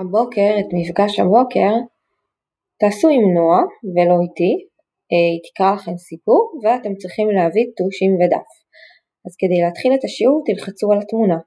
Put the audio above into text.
הבוקר, את מפגש הבוקר, תעשו עם נועה ולא איתי, אה, היא תקרא לכם סיפור ואתם צריכים להביא טושים ודף. אז כדי להתחיל את השיעור תלחצו על התמונה.